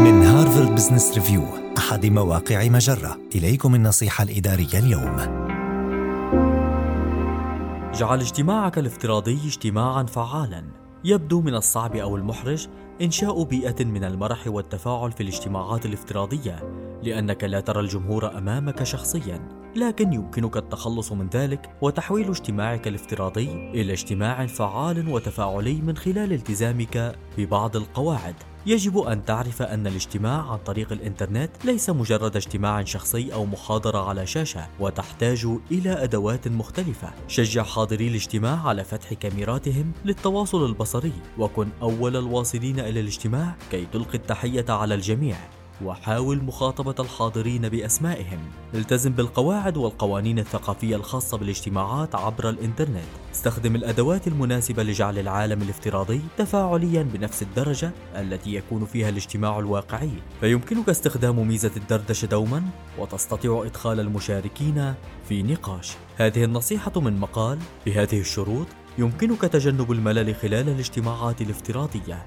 من هارفارد بزنس ريفيو أحد مواقع مجرة. إليكم النصيحة الإدارية اليوم. جعل اجتماعك الافتراضي اجتماعا فعالا. يبدو من الصعب أو المحرج إنشاء بيئة من المرح والتفاعل في الاجتماعات الافتراضية لأنك لا ترى الجمهور أمامك شخصيا. لكن يمكنك التخلص من ذلك وتحويل اجتماعك الافتراضي إلى اجتماع فعال وتفاعلي من خلال التزامك ببعض القواعد. يجب أن تعرف أن الاجتماع عن طريق الإنترنت ليس مجرد اجتماع شخصي أو محاضرة على شاشة وتحتاج إلى أدوات مختلفة. شجع حاضري الاجتماع على فتح كاميراتهم للتواصل البصري وكن أول الواصلين إلى الاجتماع كي تلقي التحية على الجميع. وحاول مخاطبة الحاضرين بأسمائهم. التزم بالقواعد والقوانين الثقافية الخاصة بالاجتماعات عبر الإنترنت. استخدم الأدوات المناسبة لجعل العالم الافتراضي تفاعليا بنفس الدرجة التي يكون فيها الاجتماع الواقعي. فيمكنك استخدام ميزة الدردشة دوما وتستطيع إدخال المشاركين في نقاش. هذه النصيحة من مقال بهذه الشروط يمكنك تجنب الملل خلال الاجتماعات الافتراضية